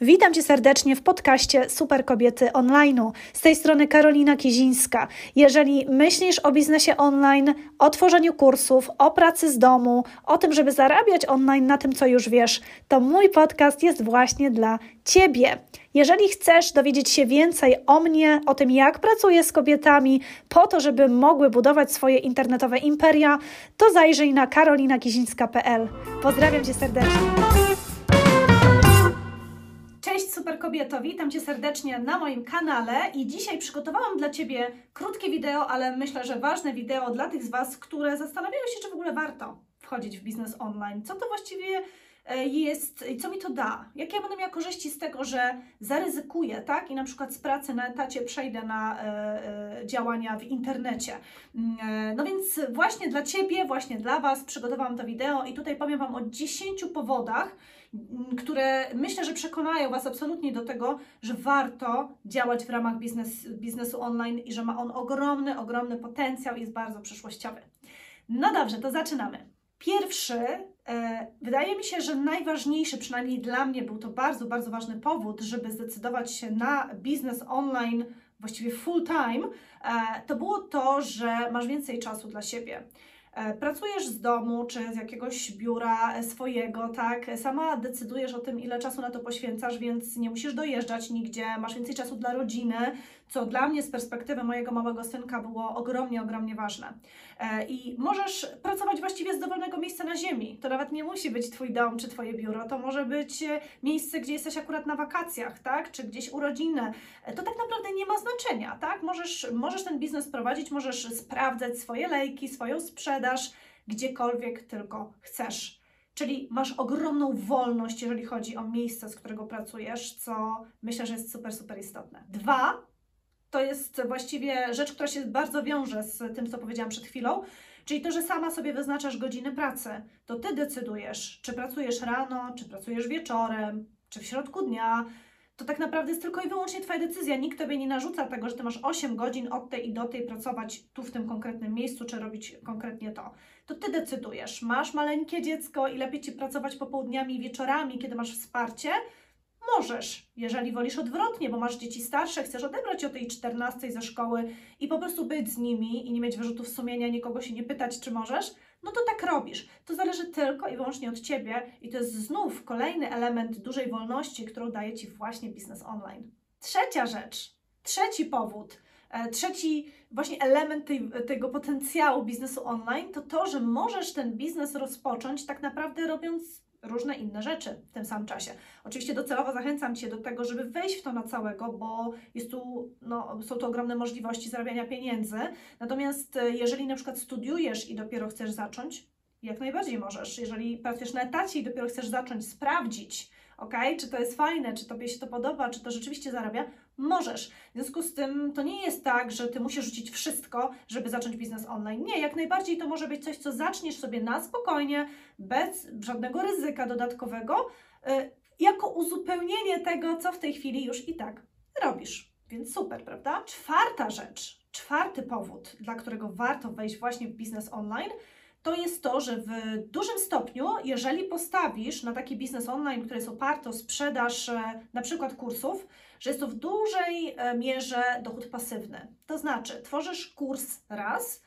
Witam Cię serdecznie w podcaście Super Kobiety Online'u. Z tej strony Karolina Kizińska. Jeżeli myślisz o biznesie online, o tworzeniu kursów, o pracy z domu, o tym, żeby zarabiać online na tym, co już wiesz, to mój podcast jest właśnie dla Ciebie. Jeżeli chcesz dowiedzieć się więcej o mnie, o tym, jak pracuję z kobietami, po to, żeby mogły budować swoje internetowe imperia, to zajrzyj na karolinakizińska.pl. Pozdrawiam Cię serdecznie. Super kobieto, witam Cię serdecznie na moim kanale i dzisiaj przygotowałam dla Ciebie krótkie wideo, ale myślę, że ważne wideo dla tych z Was, które zastanawiają się, czy w ogóle warto wchodzić w biznes online. Co to właściwie jest i co mi to da? Jakie ja będę miała korzyści z tego, że zaryzykuję, tak? I na przykład z pracy na etacie przejdę na e, e, działania w internecie. Mm, e, no więc właśnie dla Ciebie, właśnie dla Was przygotowałam to wideo i tutaj powiem Wam o 10 powodach, m, które myślę, że przekonają Was absolutnie do tego, że warto działać w ramach biznes, biznesu online i że ma on ogromny, ogromny potencjał i jest bardzo przyszłościowy. No dobrze, to zaczynamy. Pierwszy, e, wydaje mi się, że najważniejszy, przynajmniej dla mnie, był to bardzo, bardzo ważny powód, żeby zdecydować się na biznes online, właściwie full time, e, to było to, że masz więcej czasu dla siebie. E, Pracujesz z domu czy z jakiegoś biura swojego, tak? Sama decydujesz o tym, ile czasu na to poświęcasz, więc nie musisz dojeżdżać nigdzie, masz więcej czasu dla rodziny, co dla mnie z perspektywy mojego małego synka było ogromnie, ogromnie ważne. E, I możesz pracować właściwie z dowolnego miejsca na ziemi. To nawet nie musi być Twój dom czy Twoje biuro, to może być e, miejsce, gdzie jesteś akurat na wakacjach, tak? Czy gdzieś urodziny. E, To tak naprawdę nie ma znaczenia, tak? Możesz, możesz ten biznes prowadzić, możesz sprawdzać swoje lejki, swoją sprzedaż, gdziekolwiek tylko chcesz. Czyli masz ogromną wolność, jeżeli chodzi o miejsce, z którego pracujesz, co myślę, że jest super, super istotne. Dwa, to jest właściwie rzecz, która się bardzo wiąże z tym, co powiedziałam przed chwilą, czyli to, że sama sobie wyznaczasz godziny pracy. To ty decydujesz, czy pracujesz rano, czy pracujesz wieczorem, czy w środku dnia. To tak naprawdę jest tylko i wyłącznie Twoja decyzja. Nikt Tobie nie narzuca tego, że Ty masz 8 godzin od tej i do tej pracować tu w tym konkretnym miejscu, czy robić konkretnie to. To Ty decydujesz. Masz maleńkie dziecko i lepiej Ci pracować popołudniami i wieczorami, kiedy masz wsparcie, Możesz, jeżeli wolisz odwrotnie, bo masz dzieci starsze, chcesz odebrać o tej 14 ze szkoły i po prostu być z nimi i nie mieć wyrzutów sumienia, nikogo się nie pytać, czy możesz, no to tak robisz. To zależy tylko i wyłącznie od Ciebie i to jest znów kolejny element dużej wolności, którą daje Ci właśnie biznes online. Trzecia rzecz, trzeci powód, e, trzeci właśnie element tej, tego potencjału biznesu online to to, że możesz ten biznes rozpocząć tak naprawdę robiąc różne inne rzeczy w tym samym czasie. Oczywiście docelowo zachęcam Cię do tego, żeby wejść w to na całego, bo jest tu, no, są to ogromne możliwości zarabiania pieniędzy. Natomiast e, jeżeli na przykład studiujesz i dopiero chcesz zacząć, jak najbardziej możesz. Jeżeli pracujesz na etacie i dopiero chcesz zacząć sprawdzić, ok, czy to jest fajne, czy Tobie się to podoba, czy to rzeczywiście zarabia, możesz. W związku z tym to nie jest tak, że Ty musisz rzucić wszystko, żeby zacząć biznes online. Nie, jak najbardziej to może być coś, co zaczniesz sobie na spokojnie, bez żadnego ryzyka dodatkowego, y, jako uzupełnienie tego, co w tej chwili już i tak robisz. Więc super, prawda? Czwarta rzecz, czwarty powód, dla którego warto wejść właśnie w biznes online, to jest to, że w dużym stopniu, jeżeli postawisz na taki biznes online, który jest oparty o sprzedaż e, na przykład kursów, że jest to w dużej e, mierze dochód pasywny. To znaczy, tworzysz kurs raz,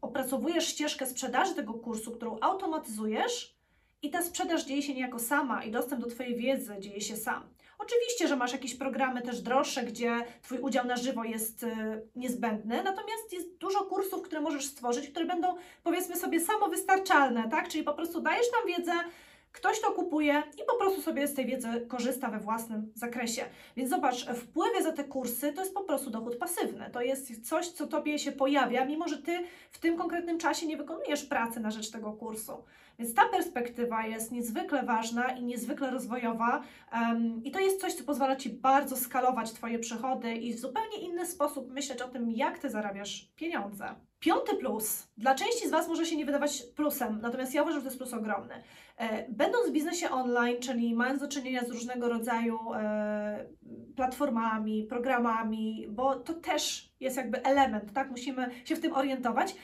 opracowujesz ścieżkę sprzedaży tego kursu, którą automatyzujesz i ta sprzedaż dzieje się niejako sama i dostęp do Twojej wiedzy dzieje się sam. Oczywiście, że masz jakieś programy też droższe, gdzie Twój udział na żywo jest y, niezbędny, natomiast jest dużo kursów, które możesz stworzyć, które będą powiedzmy sobie samowystarczalne, tak? Czyli po prostu dajesz tam wiedzę, ktoś to kupuje i po prostu sobie z tej wiedzy korzysta we własnym zakresie. Więc zobacz, wpływy za te kursy to jest po prostu dochód pasywny. To jest coś, co Tobie się pojawia, mimo że Ty w tym konkretnym czasie nie wykonujesz pracy na rzecz tego kursu. Więc ta perspektywa jest niezwykle ważna i niezwykle rozwojowa um, i to jest coś, co pozwala Ci bardzo skalować Twoje przychody i w zupełnie inny sposób myśleć o tym, jak Ty zarabiasz pieniądze. Piąty plus. Dla części z Was może się nie wydawać plusem, natomiast ja uważam, że to jest plus ogromny. E, Będąc w biznesie online, czyli mając do czynienia z różnego rodzaju e, platformami, programami, bo to też jest jakby element, tak? Musimy się w tym orientować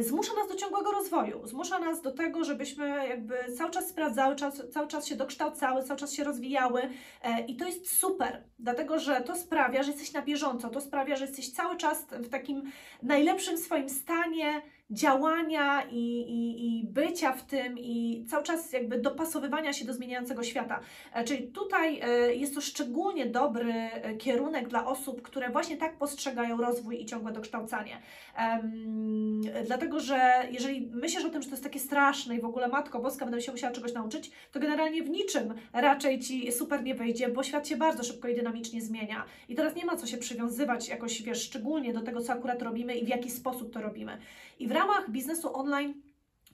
zmusza nas do ciągłego rozwoju, zmusza nas do tego, żebyśmy jakby cały czas sprawdzały, cały czas się dokształcały, cały czas się rozwijały e, i to jest super, dlatego że to sprawia, że jesteś na bieżąco, to sprawia, że jesteś cały czas w takim najlepszym swoim stanie, działania i, i, i bycia w tym i cały czas jakby dopasowywania się do zmieniającego świata. E, czyli tutaj e, jest to szczególnie dobry e, kierunek dla osób, które właśnie tak postrzegają rozwój i ciągłe dokształcanie. Um, dlatego, że jeżeli myślisz o tym, że to jest takie straszne i w ogóle Matko Boska będę się musiała czegoś nauczyć, to generalnie w niczym raczej Ci super nie wyjdzie, bo świat się bardzo szybko i dynamicznie zmienia. I teraz nie ma co się przywiązywać jakoś, wiesz, szczególnie do tego, co akurat robimy i w jaki sposób to robimy. I w ramach biznesu online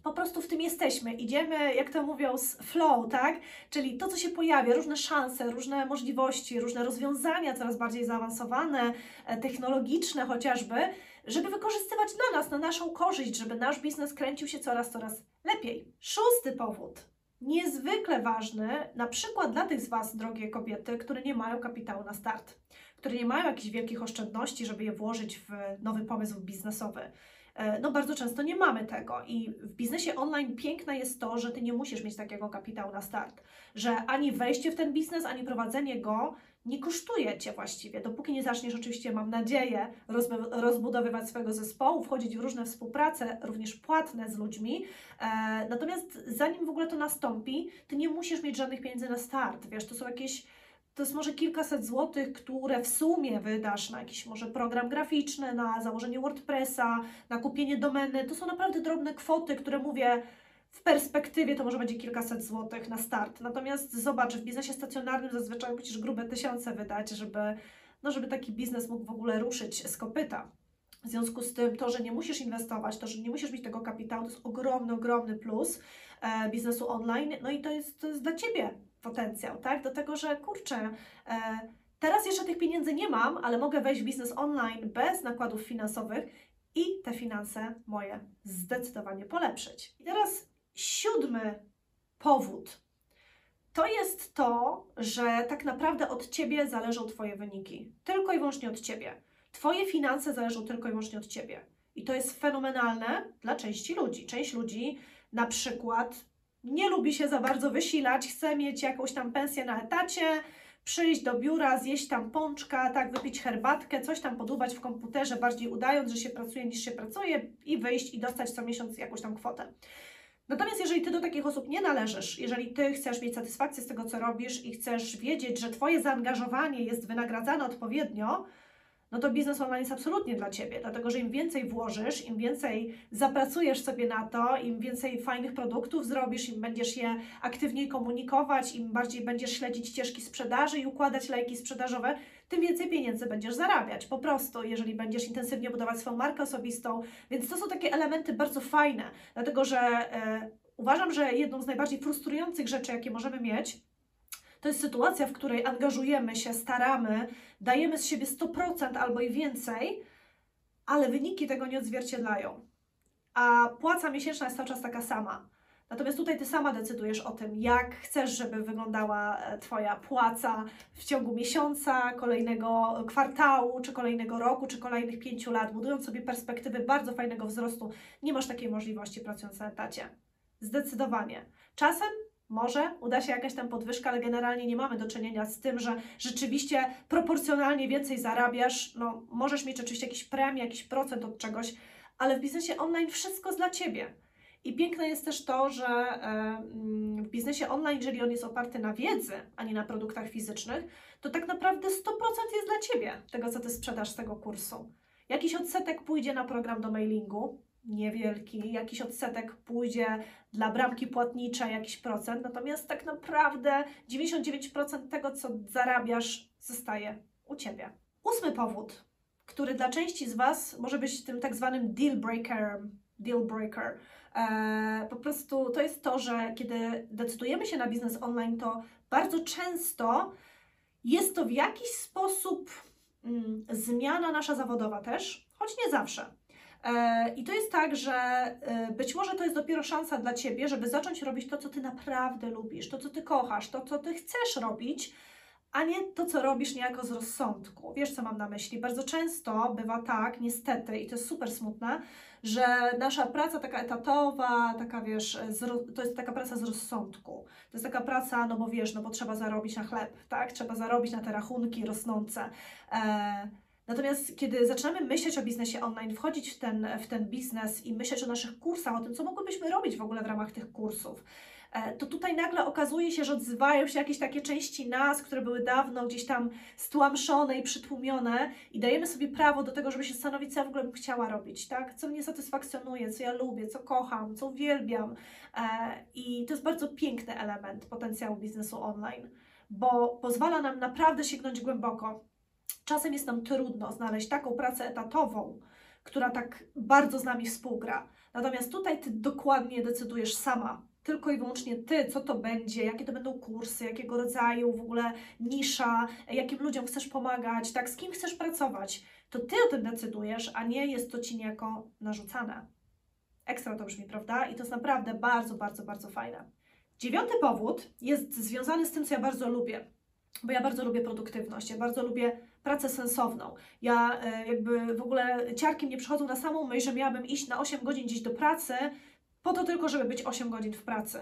po prostu w tym jesteśmy. Idziemy, jak to mówią, z flow, tak? Czyli to, co się pojawia, różne szanse, różne możliwości, różne rozwiązania coraz bardziej zaawansowane, e, technologiczne chociażby, żeby wykorzystywać dla nas, na naszą korzyść, żeby nasz biznes kręcił się coraz, coraz lepiej. Szósty powód. Niezwykle ważny, na przykład dla tych z Was, drogie kobiety, które nie mają kapitału na start, które nie mają jakichś wielkich oszczędności, żeby je włożyć w nowy pomysł biznesowy no bardzo często nie mamy tego i w biznesie online piękne jest to, że Ty nie musisz mieć takiego kapitału na start, że ani wejście w ten biznes, ani prowadzenie go nie kosztuje Cię właściwie, dopóki nie zaczniesz oczywiście, mam nadzieję, rozbudowywać swojego zespołu, wchodzić w różne współprace, również płatne z ludźmi. E, natomiast zanim w ogóle to nastąpi, Ty nie musisz mieć żadnych pieniędzy na start, wiesz, to są jakieś to jest może kilkaset złotych, które w sumie wydasz na jakiś może program graficzny, na założenie WordPressa, na kupienie domeny. To są naprawdę drobne kwoty, które mówię, w perspektywie to może będzie kilkaset złotych na start. Natomiast zobacz, w biznesie stacjonarnym zazwyczaj musisz grube tysiące wydać, żeby, no, żeby taki biznes mógł w ogóle ruszyć z kopyta. W związku z tym to, że nie musisz inwestować, to, że nie musisz mieć tego kapitału, to jest ogromny, ogromny plus e, biznesu online. No i to jest, to jest dla Ciebie potencjał, tak? Do tego, że kurczę, e, teraz jeszcze tych pieniędzy nie mam, ale mogę wejść w biznes online bez nakładów finansowych i te finanse moje zdecydowanie polepszyć. I teraz siódmy powód. To jest to, że tak naprawdę od Ciebie zależą Twoje wyniki. Tylko i wyłącznie od Ciebie. Twoje finanse zależą tylko i wyłącznie od Ciebie. I to jest fenomenalne dla części ludzi. Część ludzi na przykład nie lubi się za bardzo wysilać, chce mieć jakąś tam pensję na etacie, przyjść do biura, zjeść tam pączka, tak, wypić herbatkę, coś tam podłuwać w komputerze, bardziej udając, że się pracuje niż się pracuje i wyjść i dostać co miesiąc jakąś tam kwotę. Natomiast jeżeli Ty do takich osób nie należysz, jeżeli Ty chcesz mieć satysfakcję z tego, co robisz i chcesz wiedzieć, że Twoje zaangażowanie jest wynagradzane odpowiednio, no to biznes online jest absolutnie dla Ciebie, dlatego że im więcej włożysz, im więcej zapracujesz sobie na to, im więcej fajnych produktów zrobisz, im będziesz je aktywniej komunikować, im bardziej będziesz śledzić ścieżki sprzedaży i układać lejki sprzedażowe, tym więcej pieniędzy będziesz zarabiać. Po prostu, jeżeli będziesz intensywnie budować swoją markę osobistą. Więc to są takie elementy bardzo fajne, dlatego że e, uważam, że jedną z najbardziej frustrujących rzeczy, jakie możemy mieć, to jest sytuacja, w której angażujemy się, staramy, dajemy z siebie 100% albo i więcej, ale wyniki tego nie odzwierciedlają. A płaca miesięczna jest cały czas taka sama. Natomiast tutaj Ty sama decydujesz o tym, jak chcesz, żeby wyglądała e, Twoja płaca w ciągu miesiąca, kolejnego kwartału, czy kolejnego roku, czy kolejnych pięciu lat, budując sobie perspektywy bardzo fajnego wzrostu. Nie masz takiej możliwości pracując na etacie. Zdecydowanie. Czasem może uda się jakaś tam podwyżka, ale generalnie nie mamy do czynienia z tym, że rzeczywiście proporcjonalnie więcej zarabiasz. No, możesz mieć oczywiście jakiś premię, jakiś procent od czegoś, ale w biznesie online wszystko jest dla Ciebie. I piękne jest też to, że w biznesie online, jeżeli on jest oparty na wiedzy, a nie na produktach fizycznych, to tak naprawdę 100% jest dla Ciebie tego, co Ty sprzedasz z tego kursu. Jakiś odsetek pójdzie na program do mailingu, niewielki, jakiś odsetek pójdzie dla bramki płatniczej, jakiś procent, natomiast tak naprawdę 99% tego, co zarabiasz, zostaje u Ciebie. Ósmy powód, który dla części z Was może być tym tak zwanym deal breakerem, deal breaker. Eee, po prostu to jest to, że kiedy decydujemy się na biznes online, to bardzo często jest to w jakiś sposób mm, zmiana nasza zawodowa też, choć nie zawsze. E, I to jest tak, że e, być może to jest dopiero szansa dla Ciebie, żeby zacząć robić to, co Ty naprawdę lubisz, to, co Ty kochasz, to, co Ty chcesz robić, a nie to, co robisz niejako z rozsądku. Wiesz, co mam na myśli? Bardzo często bywa tak, niestety, i to jest super smutne, że nasza praca taka etatowa, taka wiesz, to jest taka praca z rozsądku. To jest taka praca, no bo wiesz, no bo trzeba zarobić na chleb, tak? Trzeba zarobić na te rachunki rosnące. E, Natomiast kiedy zaczynamy myśleć o biznesie online, wchodzić w ten, w ten biznes i myśleć o naszych kursach, o tym, co mogłybyśmy robić w ogóle w ramach tych kursów, e, to tutaj nagle okazuje się, że odzywają się jakieś takie części nas, które były dawno gdzieś tam stłamszone i przytłumione i dajemy sobie prawo do tego, żeby się zastanowić, co ja w ogóle bym chciała robić, tak? Co mnie satysfakcjonuje, co ja lubię, co kocham, co uwielbiam. E, I to jest bardzo piękny element potencjału biznesu online, bo pozwala nam naprawdę sięgnąć głęboko Czasem jest nam trudno znaleźć taką pracę etatową, która tak bardzo z nami współgra. Natomiast tutaj Ty dokładnie decydujesz sama, tylko i wyłącznie Ty, co to będzie, jakie to będą kursy, jakiego rodzaju w ogóle nisza, jakim ludziom chcesz pomagać, tak, z kim chcesz pracować. To Ty o tym decydujesz, a nie jest to Ci niejako narzucane. Ekstra to brzmi, prawda? I to jest naprawdę bardzo, bardzo, bardzo fajne. Dziewiąty powód jest związany z tym, co ja bardzo lubię, bo ja bardzo lubię produktywność, ja bardzo lubię pracę sensowną. Ja e, jakby w ogóle ciarki mnie przychodzą na samą myśl, że miałabym iść na 8 godzin gdzieś do pracy, po to tylko, żeby być 8 godzin w pracy.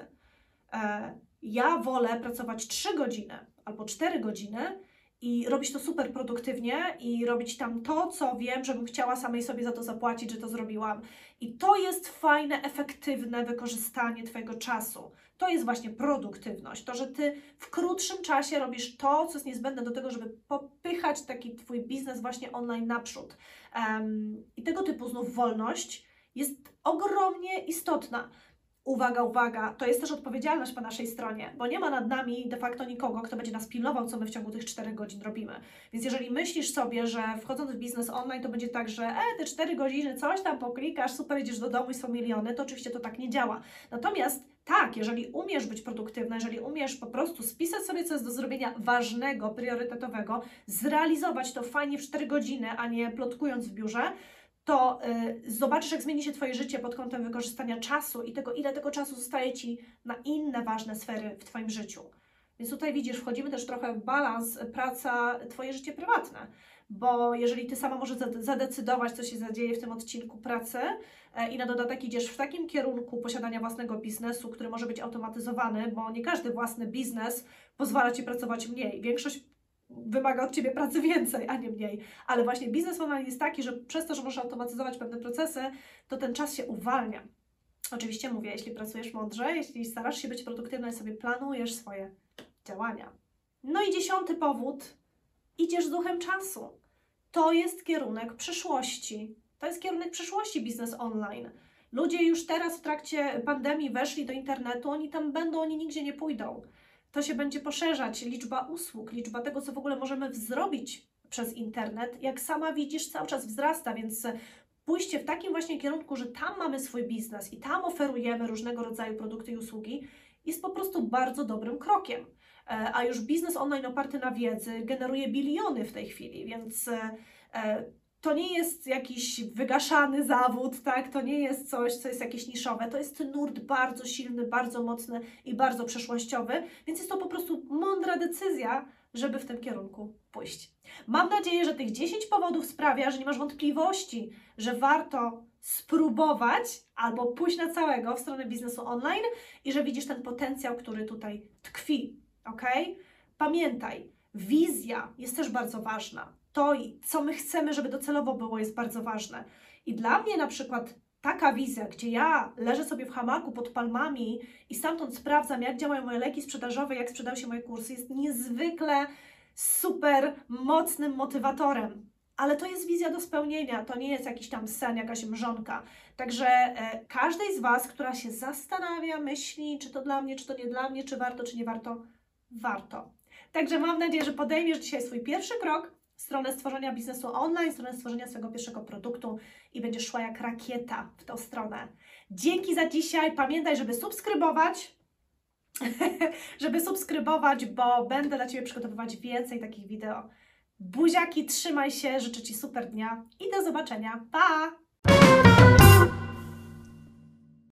E, ja wolę pracować 3 godziny albo 4 godziny i robić to super produktywnie i robić tam to, co wiem, żebym chciała samej sobie za to zapłacić, że to zrobiłam. I to jest fajne, efektywne wykorzystanie Twojego czasu. To jest właśnie produktywność. To, że Ty w krótszym czasie robisz to, co jest niezbędne do tego, żeby popychać taki Twój biznes właśnie online naprzód. Um, I tego typu znów wolność jest ogromnie istotna. Uwaga, uwaga, to jest też odpowiedzialność po naszej stronie, bo nie ma nad nami de facto nikogo, kto będzie nas pilnował, co my w ciągu tych 4 godzin robimy. Więc jeżeli myślisz sobie, że wchodząc w biznes online, to będzie tak, że e, te 4 godziny coś tam poklikasz, super, idziesz do domu i są miliony, to oczywiście to tak nie działa. Natomiast tak, jeżeli umiesz być produktywna, jeżeli umiesz po prostu spisać sobie, co jest do zrobienia ważnego, priorytetowego, zrealizować to fajnie w 4 godziny, a nie plotkując w biurze, to y, zobaczysz, jak zmieni się Twoje życie pod kątem wykorzystania czasu i tego, ile tego czasu zostaje Ci na inne ważne sfery w Twoim życiu. Więc tutaj widzisz, wchodzimy też trochę w balans praca, Twoje życie prywatne, bo jeżeli Ty sama możesz zadecydować, co się zadzieje w tym odcinku pracy e, i na dodatek idziesz w takim kierunku posiadania własnego biznesu, który może być automatyzowany, bo nie każdy własny biznes pozwala Ci pracować mniej. Większość wymaga od Ciebie pracy więcej, a nie mniej. Ale właśnie biznes online jest taki, że przez to, że możesz automatyzować pewne procesy, to ten czas się uwalnia. Oczywiście mówię, jeśli pracujesz mądrze, jeśli starasz się być produktywna i sobie planujesz swoje działania. No i dziesiąty powód, idziesz z duchem czasu. To jest kierunek przyszłości. To jest kierunek przyszłości biznes online. Ludzie już teraz w trakcie pandemii weszli do internetu, oni tam będą, oni nigdzie nie pójdą to się będzie poszerzać liczba usług, liczba tego, co w ogóle możemy zrobić przez internet. Jak sama widzisz, cały czas wzrasta, więc pójście w takim właśnie kierunku, że tam mamy swój biznes i tam oferujemy różnego rodzaju produkty i usługi, jest po prostu bardzo dobrym krokiem. E, a już biznes online oparty na wiedzy generuje biliony w tej chwili, więc e, to nie jest jakiś wygaszany zawód, tak? To nie jest coś, co jest jakieś niszowe. To jest nurt bardzo silny, bardzo mocny i bardzo przeszłościowy, więc jest to po prostu mądra decyzja, żeby w tym kierunku pójść. Mam nadzieję, że tych 10 powodów sprawia, że nie masz wątpliwości, że warto spróbować albo pójść na całego w stronę biznesu online i że widzisz ten potencjał, który tutaj tkwi. Ok? Pamiętaj, wizja jest też bardzo ważna to, co my chcemy, żeby docelowo było, jest bardzo ważne. I dla mnie na przykład taka wizja, gdzie ja leżę sobie w hamaku pod palmami i stamtąd sprawdzam, jak działają moje leki sprzedażowe, jak sprzedają się moje kursy, jest niezwykle super mocnym motywatorem. Ale to jest wizja do spełnienia, to nie jest jakiś tam sen, jakaś mrzonka. Także e, każdej z Was, która się zastanawia, myśli, czy to dla mnie, czy to nie dla mnie, czy warto, czy nie warto, warto. Także mam nadzieję, że podejmiesz dzisiaj swój pierwszy krok stronę stworzenia biznesu online, stronę stworzenia swojego pierwszego produktu i będziesz szła jak rakieta w tą stronę. Dzięki za dzisiaj. Pamiętaj, żeby subskrybować, żeby subskrybować, bo będę dla Ciebie przygotowywać więcej takich wideo. Buziaki, trzymaj się, życzę Ci super dnia i do zobaczenia. Pa!